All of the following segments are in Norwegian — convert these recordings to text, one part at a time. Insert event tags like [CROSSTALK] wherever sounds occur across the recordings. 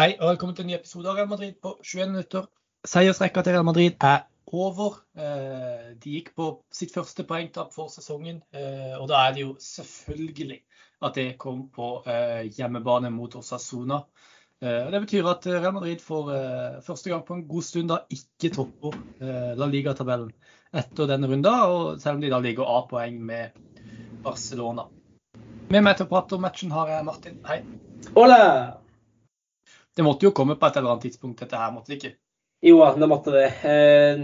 Hei og velkommen til en ny episode av Real Madrid på 21 minutter. Seiersrekka til Real Madrid er over. Eh, de gikk på sitt første poengtap for sesongen, eh, og da er det jo selvfølgelig at det kom på eh, hjemmebane mot Osasuna. Det betyr at Real Madrid for første gang på en god stund da ikke topper La Liga-tabellen etter denne runden, og selv om de da ligger A-poeng med Barcelona. Med meg til å prate om matchen har jeg Martin. Hei. Hola! Det måtte jo komme på et eller annet tidspunkt, dette her, måtte det ikke? Jo, det måtte det. Eh,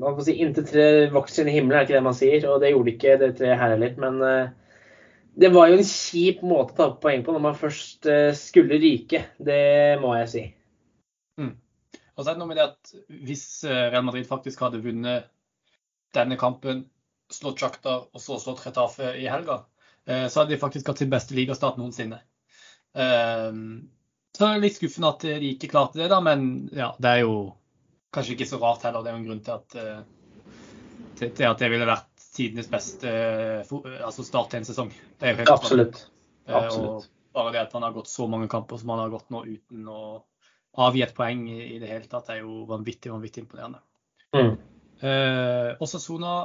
man kan si Inntil tre vokser i himmelen, er ikke det man sier. Og det gjorde ikke det treet her heller. Men eh, det var jo en kjip måte å ta poeng på når man først eh, skulle ryke. Det må jeg si. Mm. Og så er det noe med det at hvis eh, Real Madrid faktisk hadde vunnet denne kampen, slått Shakhtar og så slått Retafe i helga, eh, så hadde de faktisk hatt sin beste ligastart noensinne. Eh, så det er litt skuffende at de ikke klarte det, da, men ja, det er jo kanskje ikke så rart heller. Det er jo en grunn til at, eh, til, at det ville vært tidenes beste eh, altså start til en sesong. Det er jo helt Absolutt. Eh, Absolutt. Og bare det at han har gått så mange kamper som han har gått nå uten å avgi et poeng i, det hele tatt, er jo vanvittig, vanvittig imponerende. Mm. Eh, Osasona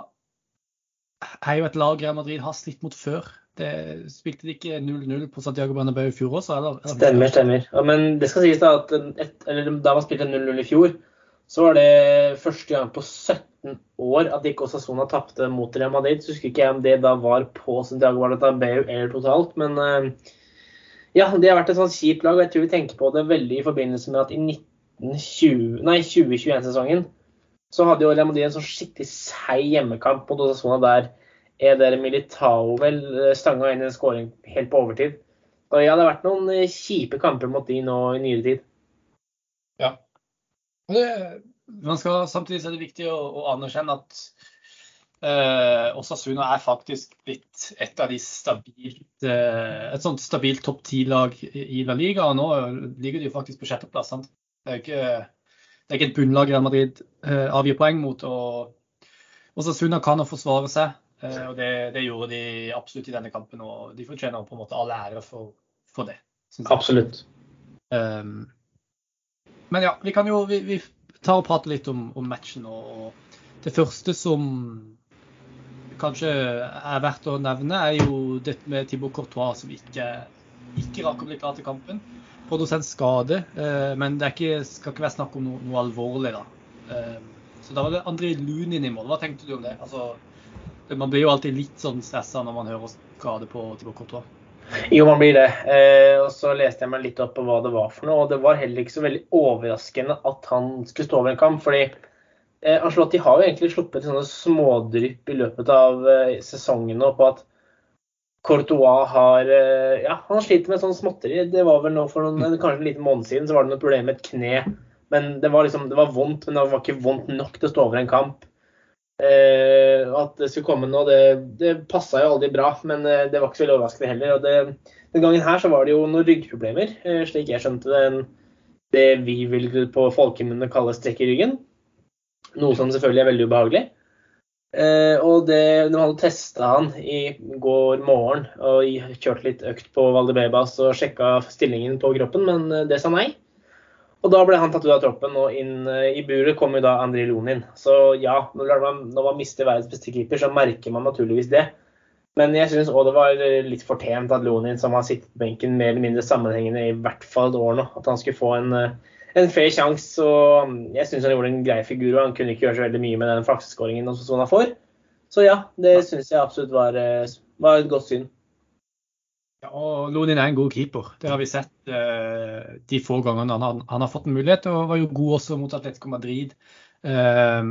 er jo et lag Real Madrid har slitt mot før. Det spilte de ikke 0-0 på Santiago Bernabeu i fjor også? Eller? Stemmer, stemmer. Ja, men det skal sies da at et, da man spilte 0-0 i fjor, så var det første gang på 17 år at ikke Osasona tapte mot Real Madrid. Så husker ikke jeg om det da var på Santiago Bernabeu eller totalt, men uh, ja, det har vært et sånn kjipt lag. og Jeg tror vi tenker på det veldig i forbindelse med at i 2021-sesongen så hadde jo Real Madrid en sånn skikkelig seig hjemmekamp mot Osasona der er der Militao vel eh, stanga inn en skåring helt på overtid. Så ja, det har vært noen eh, kjipe kamper mot de nå i nyere tid. Ja. Det, man skal, samtidig er det viktig å, å anerkjenne at eh, Osasuna er faktisk blitt et av de stabilt eh, et sånt stabilt topp ti-lag i La Liga. og Nå ligger de faktisk på sjetteplass. Det det er ikke et bunnlag Real Madrid eh, avgir poeng mot. og Osasuna kan å forsvare seg. Eh, og det, det, gjorde de absolutt i denne kampen, og de fortjener på en måte all ære for, for det. Absolutt. Um, men ja, vi kan jo vi, vi tar og prater litt om, om matchen. Og, det første som kanskje er verdt å nevne, er jo dette med Thibaut Courtois som ikke, ikke rakk å bli klar til kampen. Produsent skade, uh, men det ikke, skal ikke være snakk om noe, noe alvorlig, da. Eh, så da var det André Lunin i mål. Hva tenkte du om det? Altså, man blir jo alltid litt sånn stressa når man hører skade på Thibaut Courtois. Jo, man blir det. Eh, og så leste jeg meg litt opp på hva det var for noe. Og det var heller ikke så veldig overraskende at han skulle stå over en kamp. fordi eh, Ancelotti har jo egentlig sluppet sånne smådrypp i løpet av eh, sesongen nå på at Courtois har eh, Ja, han sliter med sånn småtteri. Det var vel nå for noen, mm. kanskje en liten måned siden så var det noe problem med et kne. Men det var liksom, det var vondt, men det var ikke vondt nok til å stå over en kamp. Eh, at det skulle komme nå, det, det passa jo aldri bra, men eh, det var ikke så veldig overraskende heller. og det, Den gangen her så var det jo noen ryggproblemer, eh, slik jeg skjønte det. Det vi vil på folkemunne kalle strekk i ryggen. Noe som selvfølgelig er veldig ubehagelig. Eh, og det, de hadde testa han i går morgen og kjørt litt økt på Valdebebas og sjekka stillingen på kroppen, men det sa nei. Og da ble han tatt ut av troppen, og inn eh, i buret kom jo da Andrij Lunin. Så ja, når man, når man mister verdens beste keeper, så merker man naturligvis det. Men jeg syns òg det var eh, litt fortjent at Lunin, som har sittet på benken mer eller mindre sammenhengende i hvert fall et år nå, at han skulle få en, eh, en fair sjanse. Og jeg syns han gjorde en grei figur, og han kunne ikke gjøre så veldig mye med den flakseskåringen han får. Så ja, det syns jeg absolutt var, var et godt syn. Ja, og Lonin er en god keeper. Det har vi sett uh, de få gangene han, han, har fått en mulighet. Og var jo god også mot Atletico Madrid uh,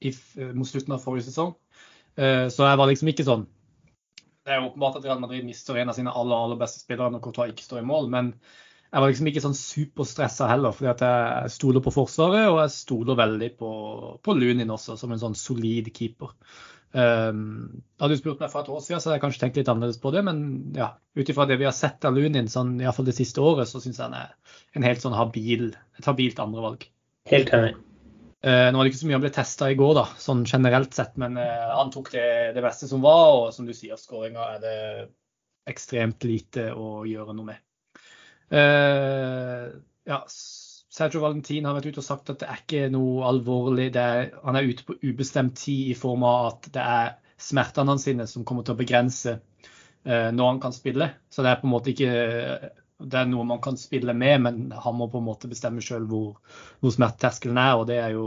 i, mot slutten av forrige sesong. Uh, så jeg var liksom ikke sånn Det er åpenbart at Real Madrid mister en av sine aller, aller beste spillere når Courtois ikke står i mål. men jeg var liksom ikke sånn superstressa heller, fordi jeg stoler på Forsvaret, og jeg stoler veldig på, på Lunin også, som en sånn solid keeper. Um, hadde du spurt meg for et år siden, så hadde jeg kanskje tenkt litt annerledes på det. Men ja, ut ifra det vi har sett av Lunin sånn, iallfall det siste året, så syns jeg han er en helt sånn habil, et habilt andrevalg. Helt enig. Uh, nå var det ikke så mye han ble testa i går, da, sånn generelt sett, men uh, han tok det, det, beste som var. Og som du sier, skåringa er det ekstremt lite å gjøre noe med. Uh, ja, Sergio Valentin har vært ute og sagt at det er ikke noe alvorlig. Er, han er ute på ubestemt tid i form av at det er smertene hans sine som kommer til å begrense uh, når han kan spille. Så det er på en måte ikke det er noe man kan spille med, men han må på en måte bestemme sjøl hvor, hvor smerteterskelen er. og det er jo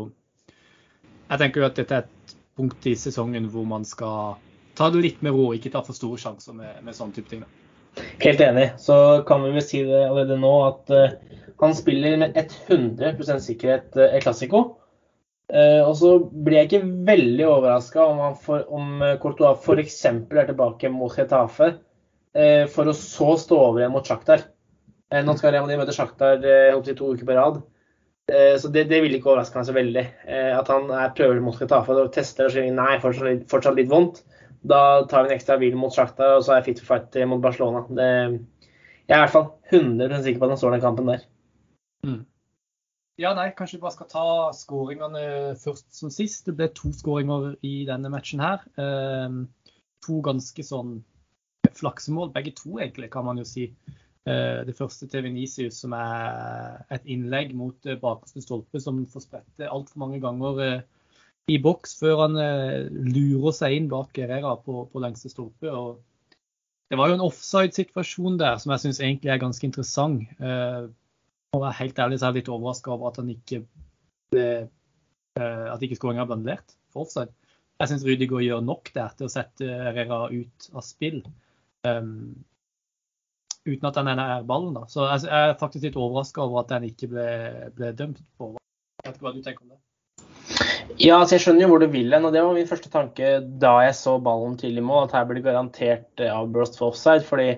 Jeg tenker jo at dette er et punkt i sesongen hvor man skal ta det litt med ro, ikke ta for store sjanser med, med sånne type ting. Helt enig. Så kan vi vel si det allerede nå at uh, han spiller med 100 sikkerhet uh, El Clásico. Uh, og så blir jeg ikke veldig overraska om, for, om Courtois f.eks. er tilbake mot Getafe, uh, for å så stå over igjen mot Shakhtar. Nå skal Real møte Shakhtar to uker på rad. Så det, det vil ikke overraske meg så veldig. At han er prøver mot Getafe og tester og sier nei, fortsatt, fortsatt litt vondt. Da tar vi en ekstra hvil mot Shakhtar, og så er jeg fit for fight mot Barcelona. Det, jeg er i hvert fall 100 sikker på at han står den kampen der. Mm. Ja, nei, kanskje vi bare skal ta skåringene først som sist. Det ble to skåringer i denne matchen her. Eh, to ganske sånn flaksemål, begge to egentlig, kan man jo si. Eh, det første til Venicius, som er et innlegg mot eh, bakerste stolpe, som får sprette altfor mange ganger eh, i boks før han eh, lurer seg inn bak Herrera på, på lengste stolpe. og Det var jo en offside-situasjon der som jeg syns egentlig er ganske interessant. Eh, å være helt ærlig så er jeg litt overraska over at han ikke ble, eh, at ikke skåringa ble annullert for offside. Jeg syns Rydiger gjør nok der til å sette Herrera ut av spill. Um, uten at han er ballen. da. Så jeg er faktisk litt overraska over at den ikke ble, ble dømt på. Jeg vet ikke hva du tenker om det? Ja, altså jeg skjønner jo hvor du vil hen. og Det var min første tanke da jeg så ballen til i mål, at her blir det garantert eh, avblåst for offside. fordi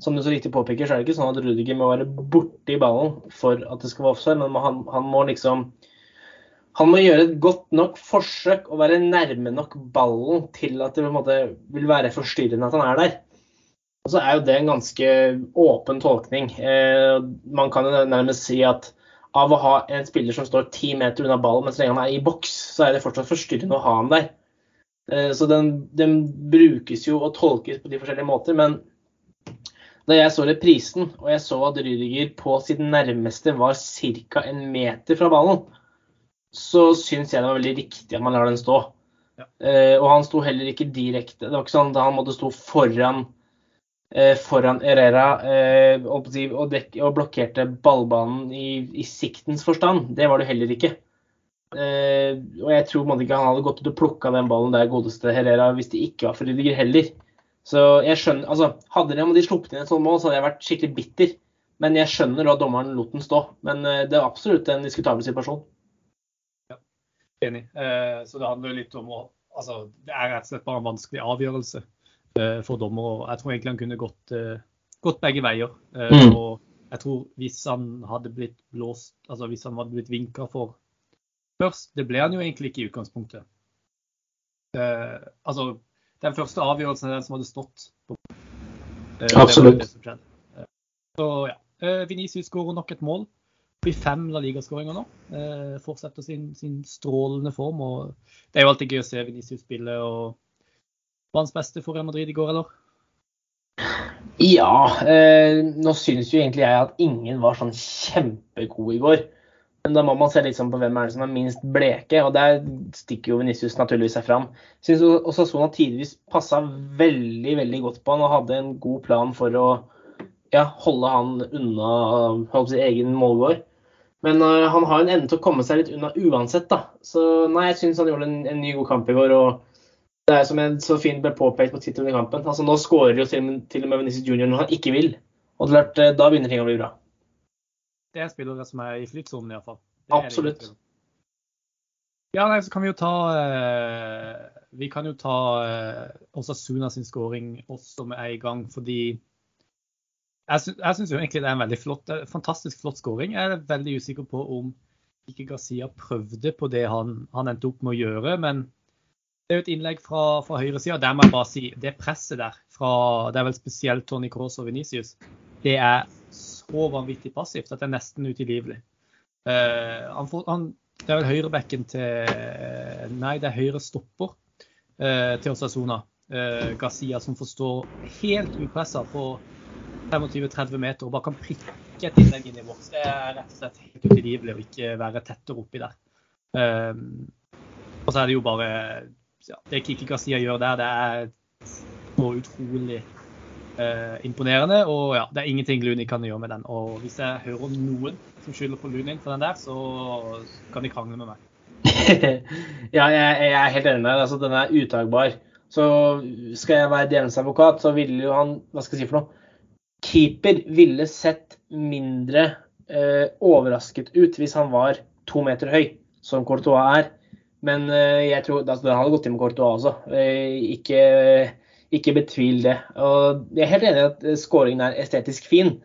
som du så riktig påpeker, så er det ikke sånn at Rudiger må være borti ballen for at det skal være offside. Men han, han, må liksom Han må gjøre et godt nok forsøk og være nærme nok ballen til at det måte vil være forstyrrende at han er der. Og så er jo det en ganske åpen tolkning. Eh, man kan jo nærmest si at av å ha en spiller som står ti meter unna ballen, men så lenge han er i boks, så er det fortsatt forstyrrende å ha han der. Eh, så den, den, brukes jo og tolkes på de forskjellige måter. Men da jeg så reprisen, og jeg så at Rydiger på sitt nærmeste var ca. en meter fra ballen, så syns jeg det var veldig riktig at man lar den stå. Ja. Uh, og han sto heller ikke direkte. Det var ikke sånn at han måtte stå foran Eh, foran Herrera eh, og, blokkerte ballbanen i, i, siktens forstand. Det var det heller ikke. Eh, og jeg tror ikke han hadde gått ut og plukka den ballen der godeste Herrera hvis det ikke var for Rydiger heller. Så jeg skjønner, altså Hadde de sluppet inn et sånt mål, så hadde jeg vært skikkelig bitter. Men jeg skjønner at dommeren lot den stå. Men det er absolutt en diskutabel situasjon. Ja, Enig. så det handler litt om å Altså, det er rett og slett bare en vanskelig avgjørelse. Eh, for dommer. og Jeg tror egentlig han kunne gått, eh, gått begge veier. Eh, mm. og jeg tror hvis han hadde blitt blåst, altså hvis han hadde blitt vinka for først Det ble han jo egentlig ikke i utgangspunktet. Uh, altså, Den første avgjørelsen er den som hadde stått på Uh, Absolutt. så ja. Uh, Venicius skårer nok et mål. Blir fem La Liga-skåringer nå. Eh, fortsetter sin, sin, strålende form. og Det er jo alltid gøy å se Venicius spille. og hans beste for Real Madrid i går, eller? Ja, eh, nå syns jo egentlig jeg at ingen var sånn kjempegod i går. Men da må man se liksom på hvem er det som er minst bleke, og der stikker jo Venicius naturligvis seg fram. Syns også Sona tidvis passa veldig veldig godt på han og hadde en god plan for å ja, holde han unna holdt si, egen målgård. Men uh, han har en evne til å komme seg litt unna uansett, da. Så nei, jeg syns han gjorde en, en, ny god kamp i går. og det er som en så fint ble påpekt på tittelen i kampen. altså Nå skårer jo til, til og med Venezia Junior når han ikke vil. Og det er, da begynner ting å bli bra. Det er spillere som er i flytsonen iallfall. Absolutt. Ja, nei, så kan vi jo ta eh, Vi kan jo ta eh, Osasuna sin skåring også med en gang, fordi jeg syns egentlig det er en veldig flott, fantastisk flott skåring. Jeg er veldig usikker på om ikke Garcia prøvde på det han, han endte opp med å gjøre, men det er jo et innlegg fra, fra høyresida. Der må jeg bare si det presset der, fra, det er vel spesielt Tony Cross og Venicius, det er så vanvittig passivt at det er nesten utilgivelig. Uh, han får, han, det er vel høyrebekken til Nei, det er høyre stopper uh, til Osasona. Uh, Garcia som får stå helt upressa på 25-30 meter og bare kan prikke et innlegg inn i boks. Det er rett og slett helt utilgivelig å ikke være tettere oppi der. Uh, og så er det jo bare ja, Det Kiki Garcia gjør der, det er så utrolig eh, imponerende. Og ja, det er ingenting Luni kan gjøre med den. Og hvis jeg hører om noen som skylder på Luni for den der, så kan de krangle med meg. [LAUGHS] ja, jeg, jeg, er helt enig med deg. Altså, den er utagbar. Så skal jeg være djevelens advokat, så ville jo han Hva skal jeg si for noe? Keeper ville sett mindre eh, overrasket ut hvis han var to meter høy, som Courtois er. Men eh, jeg tror altså, den hadde gått inn med Courtois også. Eh, ikke, ikke betvil det. Og jeg er helt enig i at skåringen er estetisk fin,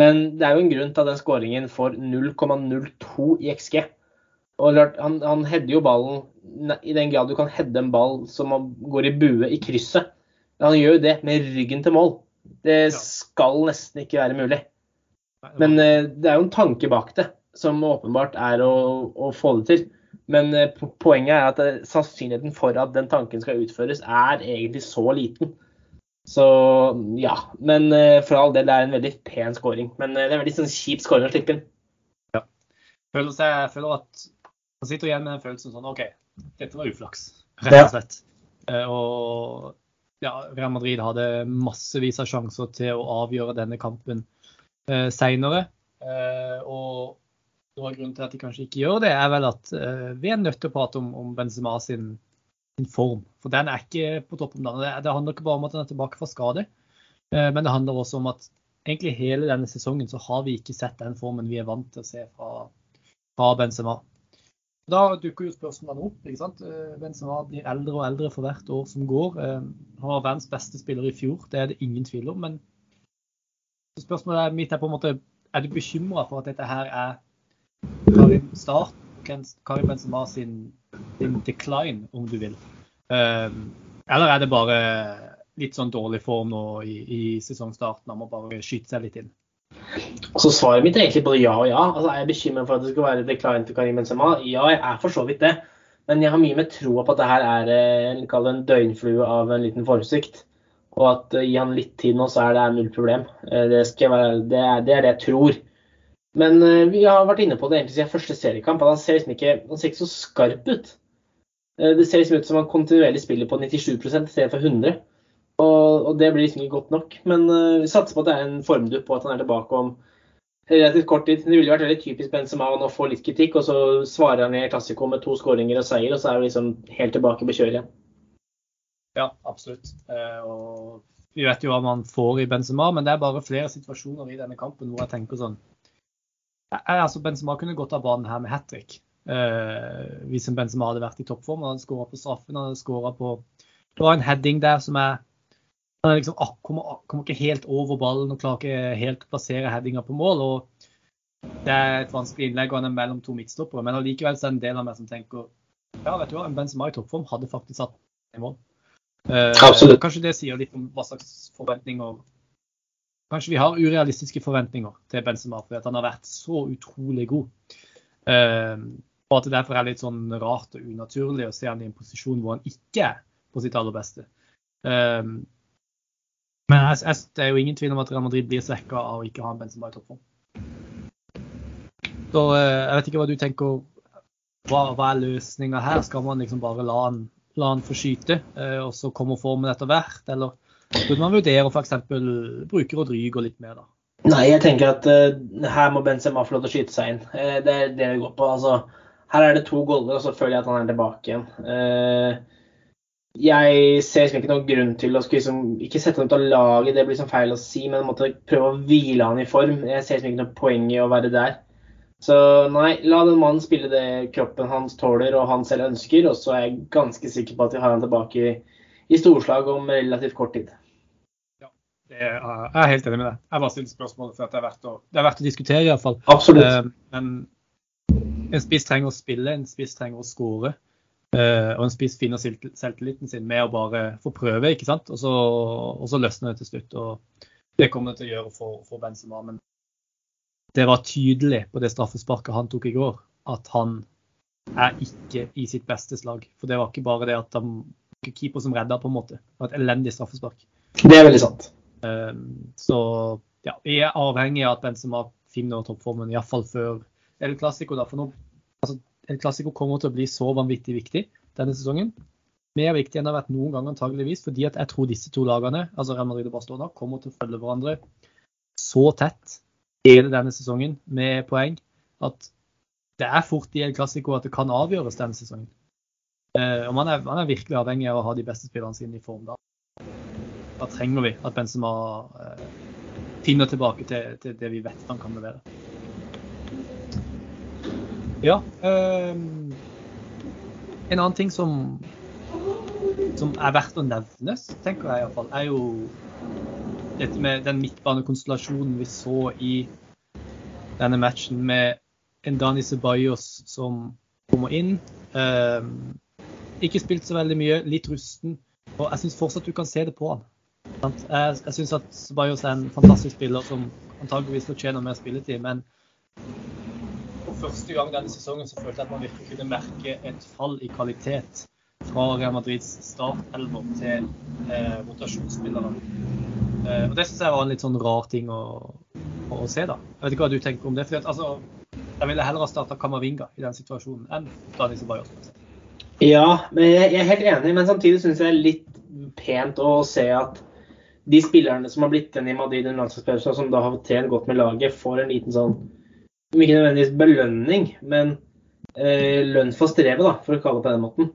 men det er jo en grunn til at den skåringen får 0,02 i XG. Og han, han header jo ballen i den grad du kan heade en ball som går i bue i krysset. Han gjør jo det med ryggen til mål. Det skal nesten ikke være mulig. Men eh, det er jo en tanke bak det, som åpenbart er å, å få det til. Men eh, poenget er at eh, sannsynligheten for at den tanken skal utføres, er egentlig så liten. Så ja. Men for all del, det er en veldig pen scoring. Men det er en veldig sånn kjip scoring å slippe inn. Ja. Føler, jeg føler at man sitter igjen med en følelse sånn OK, dette var uflaks, rett og slett. Ja. Eh, og ja, Real Madrid hadde massevis av sjanser til å avgjøre denne kampen eh, seinere. Eh, og noe av grunnen til at de kanskje ikke gjør det, er vel at eh, vi er nødt til å prate om, om Benzema sin, sin, form. For den er ikke på topp om dagen. Det, det, handler ikke bare om at den er tilbake fra skade, eh, men det handler også om at egentlig hele denne sesongen så har vi ikke sett den formen vi er vant til å se fra, fra Benzema. Da dukker jo spørsmålene opp. ikke sant? Eh, Benzema blir eldre og eldre for hvert år som går. Han var verdens beste spiller i fjor, det er det ingen tvil om. Men spørsmålet mitt er på en måte er du bekymra for at dette her er Karim Start, Karim Benzema sin, sin decline, om du vil? Um, eller er det bare litt sånn dårlig form nå i, i sesongstarten? Han må bare skyte seg litt inn? Altså Svaret mitt er egentlig både ja og ja. Altså Er jeg bekymret for at det skal være decline til Karim Benzema? Ja, jeg er for så vidt det. Men jeg har mye med troa på at det her er eh, en døgnflue av en liten formsvikt. Og at uh, gi han litt tid nå, så er det null problem. Uh, det, være, det, er, det, er, det jeg tror. Men uh, vi har vært inne på det egentlig siden første seriekamp. at Han ser liksom ikke, han ser ikke så skarp ut. det ser liksom ut som han kontinuerlig spiller på 97% istedenfor 100 og, og, det blir liksom ikke godt nok. Men uh, vi satser på at det er en formdupp, og at han er tilbake om relativt kort tid. Det ville vært veldig typisk Benzema å få litt kritikk, og så svarer han i Classico med to skåringer og seier, og så er vi liksom helt tilbake på kjøret igjen. Ja, absolutt. Og vi vet jo hva man får i Benzema, men det er bare flere situasjoner i denne kampen hvor jeg tenker sånn altså Benzema kunne gått av banen her med hat trick. Uh, hvis en Benzema hadde vært i toppform. Han hadde skåra på straffen, han skåra på Det var en heading der som er han liksom, ah, kommer, kommer, ikke helt over ballen og klarer ikke helt å plassere headinga på mål. og Det er et vanskelig innlegg, og han er mellom to midtstoppere. Men allikevel er det en del av meg som tenker ja, vet du hva, en Benzema i toppform hadde faktisk satt i mål. Uh, Absolutt. Kanskje det sier litt om hva slags forventninger Kanskje vi har urealistiske forventninger til Benzema fordi han har vært så utrolig god. Uh, og at det derfor er litt sånn rart og unaturlig å se han i en posisjon hvor han ikke er på sitt aller beste. Uh, men jeg, det er jo ingen tvil om at Real Madrid blir svekka av å ikke ha en Benzema i toppform. Så eh, jeg vet ikke hva du tenker. Hva, hva er løsninga her? Skal man liksom bare la han, la han få skyte, eh, og så kommer formen etter hvert? Eller burde man vurdere f.eks. bruke Rodrygo litt mer, da? Nei, jeg tenker at uh, her må Benzema få lov til å skyte seg inn. Uh, det er det det går på. Altså, her er det to goller, og så føler jeg at han er tilbake igjen. Uh, jeg ser liksom ikke noen grunn til å liksom, ikke sette ham ut av laget, det blir liksom feil å si, men måtte prøve å hvile han i form. Jeg ser liksom ikke noe poeng i å være der. Så nei, la den mannen spille det kroppen hans tåler og han selv ønsker, og så er jeg ganske sikker på at vi har han tilbake i storslag om relativt kort tid. Er, jeg er helt enig med deg. Jeg bare stiller spørsmålet for at det er verdt å, det er verdt å diskutere, iallfall. Absolutt. Uh, men en spiss trenger å spille, en spiss trenger å skåre. Uh, og en spiss finner selvtilliten sin med å bare få prøve, ikke sant. Og så, og så løsner det til slutt. Og det kommer det til å gjøre for, for Benzema. Men det var tydelig på det straffesparket han tok i går, at han er ikke i sitt beste slag. For det var ikke bare det at han de, keeper som redda, på en måte. Det var et elendig straffespark. Det er veldig sant. Uh, så ja, vi er avhengig av at Benzema finner toppformen, iallfall før El Clásico. Altså, El Clásico kommer til å bli så vanvittig viktig denne sesongen. Mer viktig enn det har vært noen gang antageligvis, fordi at jeg tror disse to lagene, altså Real Madrid og Barcelona, kommer til å følge hverandre så tett hele denne sesongen med poeng at det er fort i El Clásico at det kan avgjøres denne sesongen. Eh, og man er, man er, virkelig avhengig av å ha de beste spillerne sine i form da. Da trenger vi at Benzema eh, finner tilbake til, til, det vi vet han kan levere. Ja. Eh, en annen ting som, som er verdt å nevnes, tenker jeg iallfall, er jo dette med den midtbanekonstellasjonen vi så i denne matchen med en Dani Ceballos som kommer inn. Eh, ikke spilt så veldig mye, litt rusten. Og jeg syns fortsatt du kan se det på han. Jeg, jeg syns at Ceballos er en fantastisk spiller som antageligvis fortjener mer spilletid. Men for første gang denne sesongen så følte jeg at man virkelig kunne merke et fall i kvalitet fra Real Madrids startelver til eh, rotasjonsspillere. Eh, og Det syns jeg var en litt sånn rar ting å, å, se. da. Jeg vet ikke hva du tenker om det. for at, altså, Jeg ville heller ha starta Kamavinga i den situasjonen enn Dani Ceballos. Ja, men jeg er helt enig, men samtidig syns jeg det er litt pent å se at de spillerne som har blitt igjen i Madrid under landslagspausen, som da har trent godt med laget, får en liten sånn Ikke nødvendigvis belønning, men eh, lønn for strevet, da, for å kalle det på den måten.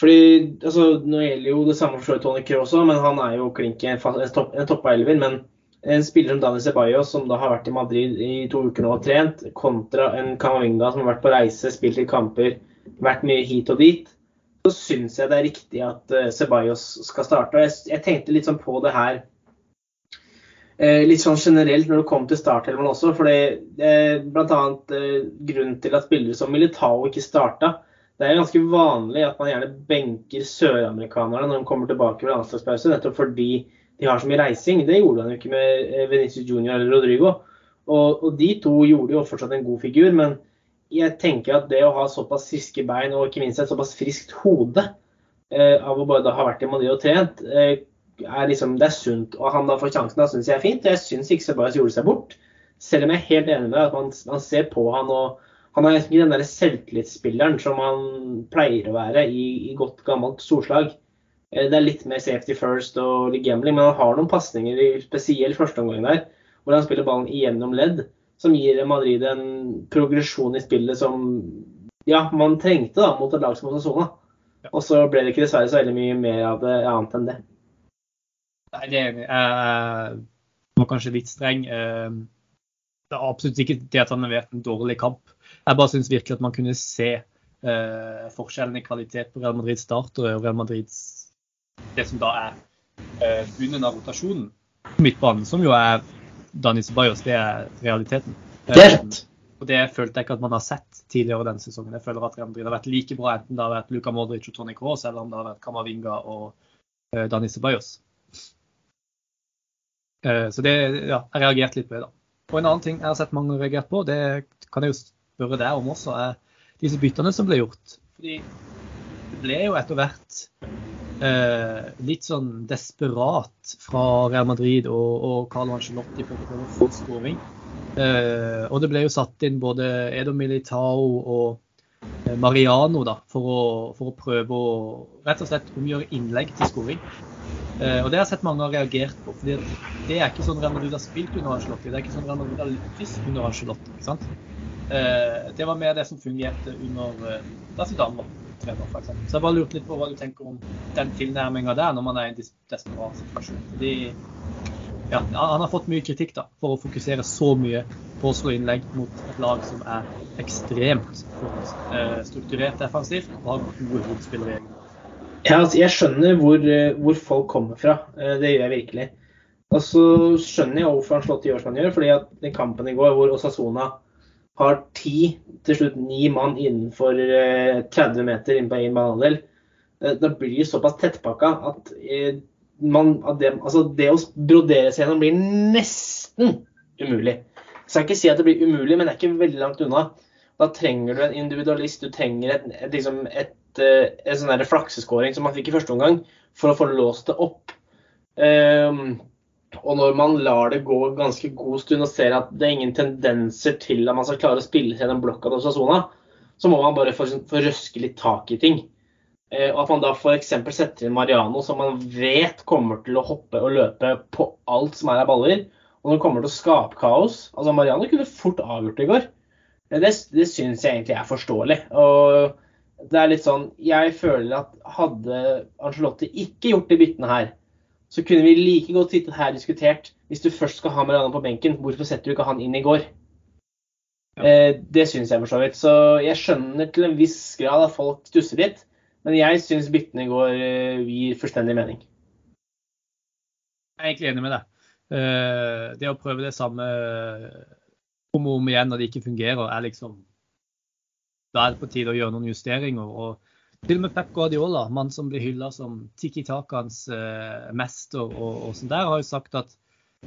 Fordi, altså, Nå gjelder jo det samme for Tony Kroos òg, men han er jo klink en, topp, en topp elver. Men en spiller som Dani Ceballos, som da har vært i Madrid i to uker nå og trent, kontra en Camavinga som har vært på reise, spilt i kamper, vært mye hit og dit, så syns jeg det er riktig at uh, Ceballos skal starte. Jeg, jeg, tenkte litt sånn på det her uh, litt sånn generelt når det kom til startelveren også. for uh, Bl.a. Uh, grunnen til at spillere som Militao ikke starta. Det er ganske vanlig at man gjerne benker søramerikanerne når de kommer tilbake fra landslagspause, nettopp fordi de har så mye reising. Det gjorde han jo ikke med Venezia Junior eller Rodrigo. Og, og de to gjorde jo fortsatt en god figur, men jeg tenker at det å ha såpass friske bein og ikke minst et såpass friskt hode eh, av å bare ha vært i Madrid og trent, eh, er liksom, det er sunt. Og han da får sjansen, da syns jeg er fint. Jeg syns ikke Sebajos gjorde seg bort. Selv om jeg er helt enig med deg at man, man, ser på han og han er liksom ikke den der selvtillitsspilleren som han pleier å være i, i godt gammelt storslag. Eh, det er litt mer safety first og litt gambling, men han har noen pasninger, spesielt første omgang der, hvor han spiller ballen igjennom ledd som gir Madrid en progresjon i spillet som ja, man trengte da, mot et lag som Osasona. Og så ble det ikke dessverre så veldig mye mer av det annet enn det. Nei, det er enig. Jeg var kanskje litt streng. Eh, det er absolutt ikke det at han har vært en dårlig kamp. Jeg bare syns virkelig at man kunne se uh, forskjellen i kvalitet på Real Madrids startere og Real Madrids det som da er uh, bunnen av rotasjonen på midtbanen, som jo er Dani Ceballos, det er realiteten. Det er rett. Og det følte jeg ikke at man har sett tidligere denne sesongen. Jeg føler at Real Madrid har vært like bra enten det har vært Luka Modric og Tony Kroos, eller om det har vært Kamavinga og uh, Dani Ceballos. Uh, så det, ja, jeg reagerte litt på det. da. Og en annen ting jeg har sett mange reagert på, det kan jeg jo spørre deg om også, er disse byttene som ble gjort. Fordi det ble jo etter hvert eh, litt sånn desperat fra Real Madrid og, og Carlo Ancelotti for å prøve å få skåring. Eh, og det ble jo satt inn både Edo Militao og eh, Mariano da, for å, for å, prøve å rett og slett omgjøre innlegg til skåring. Eh, og det har jeg sett mange har reagert på. for det er ikke sånn Real Madrid har spilt under Ancelotti. Det er ikke sånn Real Madrid har lykkes under Ancelotti. ikke sant? Eh, det var mer det som fungerte under eh, da Zidane var trener, f.eks. Så jeg bare lurte litt på hva du tenker om den tilnærminga der, når man er i en desperat situasjon. Fordi ja, han har fått mye kritikk da, for å fokusere så mye på å slå innlegg mot et lag som er ekstremt eh, strukturert defensivt og har gode hovedspillere ja, altså, jeg skjønner hvor, eh, hvor, folk kommer fra. Eh, det gjør jeg virkelig. Og så skjønner jeg hvorfor han slått i år som han gjør. fordi at den kampen i går hvor Osasona har ti, til slutt ni mann innenfor 30 eh, meter inn på én banehalvdel, eh, da blir det såpass tettpakka at, eh, man, at det, altså det, å brodere seg gjennom blir nesten umulig. Jeg skal ikke si at det blir umulig, men det er ikke veldig langt unna. Da trenger du en individualist, du trenger et, et, liksom et, et sånn flakseskåring som man fikk i første omgang, for å få låst det opp. Um, Og når man lar det gå ganske god stund og ser at det er ingen tendenser til at man skal klare å spille seg den blokka til Osasona, så må man bare få, få røske litt tak i ting. Eh, og at man da f.eks. setter inn Mariano, som man vet kommer til å hoppe og løpe på alt som er av baller, og som kommer til å skape kaos. Altså Mariano kunne fort avgjort det i går. Eh, det, det syns jeg egentlig er forståelig. Og det er litt sånn Jeg føler at hadde Angelotti ikke gjort de byttene her, så kunne vi like godt sittet her og diskutert hvis du først skal ha Mariano på benken, hvorfor setter du ikke han inn i går? Ja. Eh, det syns jeg for så vidt. Så jeg skjønner til en viss grad at folk stusser litt. Men jeg syns byttene i går eh, gir fullstendig mening. Jeg er egentlig enig med deg. Eh, det å prøve det samme om og om igjen når det ikke fungerer, er liksom Da er det på tide å gjøre noen justeringer. og til og med Pep Guardiola, mann som blir hylla som Tiki Takans eh, mester, og, og sånn der, har jo sagt at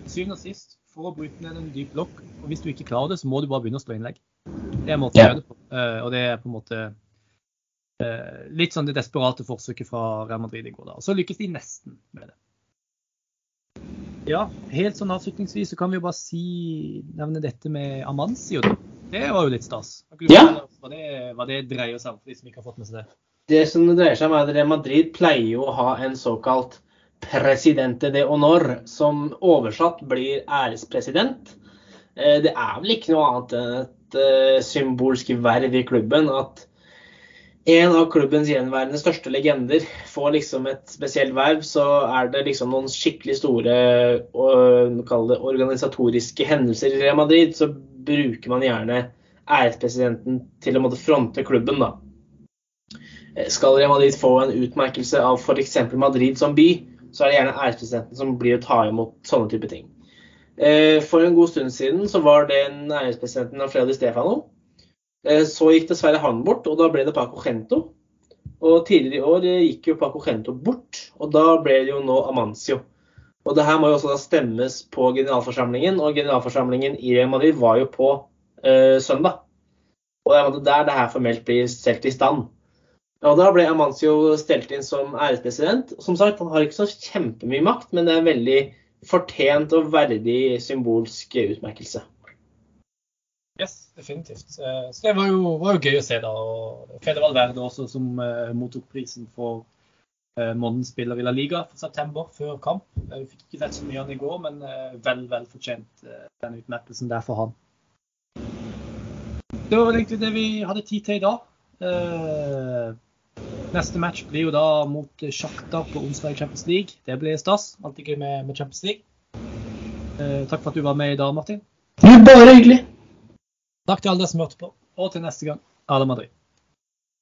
syvende og sist, for å bryte ned en dyp blokk, og hvis du ikke klarer det, så må du bare begynne å slå innlegg. Det er måten å gjøre det på. Uh, og det er på en måte uh, litt sånn det desperate forsøket fra Real Madrid i går. da. Og så lykkes de nesten med det. Ja, helt sånn avslutningsvis så kan vi jo bare si, nevne dette med Amancio. Det var jo litt stas. Hva det, hva det dreier seg om for de som ikke har fått med seg det? Det som det dreier seg om, er at Madrid pleier jo å ha en såkalt presidente de honor, som oversatt blir ærespresident. Eh, det er vel ikke noe annet enn et eh, symbolsk verv i klubben at en av klubbens gjenværende største legender får liksom et spesielt verv, så er det liksom noen skikkelig store det, organisatoriske hendelser i Real Madrid, så bruker man gjerne ærespresidenten til å måtte fronte klubben, da. Skal Real Madrid få en utmerkelse av f.eks. Madrid som by, så er det gjerne ærespresidenten som blir å ta imot sånne type ting. Eh, for en god stund siden så var det en ærespresidenten Alfredo Stefano. Eh, så gikk dessverre han bort, og da ble det Paco Gento. Og tidligere i år gikk jo Paco Gento bort, og da ble det jo nå Amancio. Og det her må jo også da stemmes på generalforsamlingen, og generalforsamlingen i Real Madrid var jo på uh, søndag. Og det er der det her formelt blir stelt i stand. Og Da ble Amancio stelt inn som ærespresident. Som sagt, Han har ikke så kjempemye makt, men det er en veldig fortjent og verdig symbolsk utmerkelse. Yes, definitivt. Så Det var jo, var jo gøy å se. da. og Fede Valverde også, som uh, mottok prisen for uh, månedens spiller i La Liga for september, før kamp. Vi fikk ikke sett så mye av han i går, men uh, vel, vel fortjent den utmerkelsen der for han. Det var egentlig det vi hadde tid til i dag. Neste match blir jo da mot Sjakta på onsdag i Champions League. Det blir stas. Alltid gøy med, med Champions League. Eh, takk for at du var med i dag, Martin. Bare hyggelig. Takk til alle dere som hørte på, og til neste gang. Ada Madrid.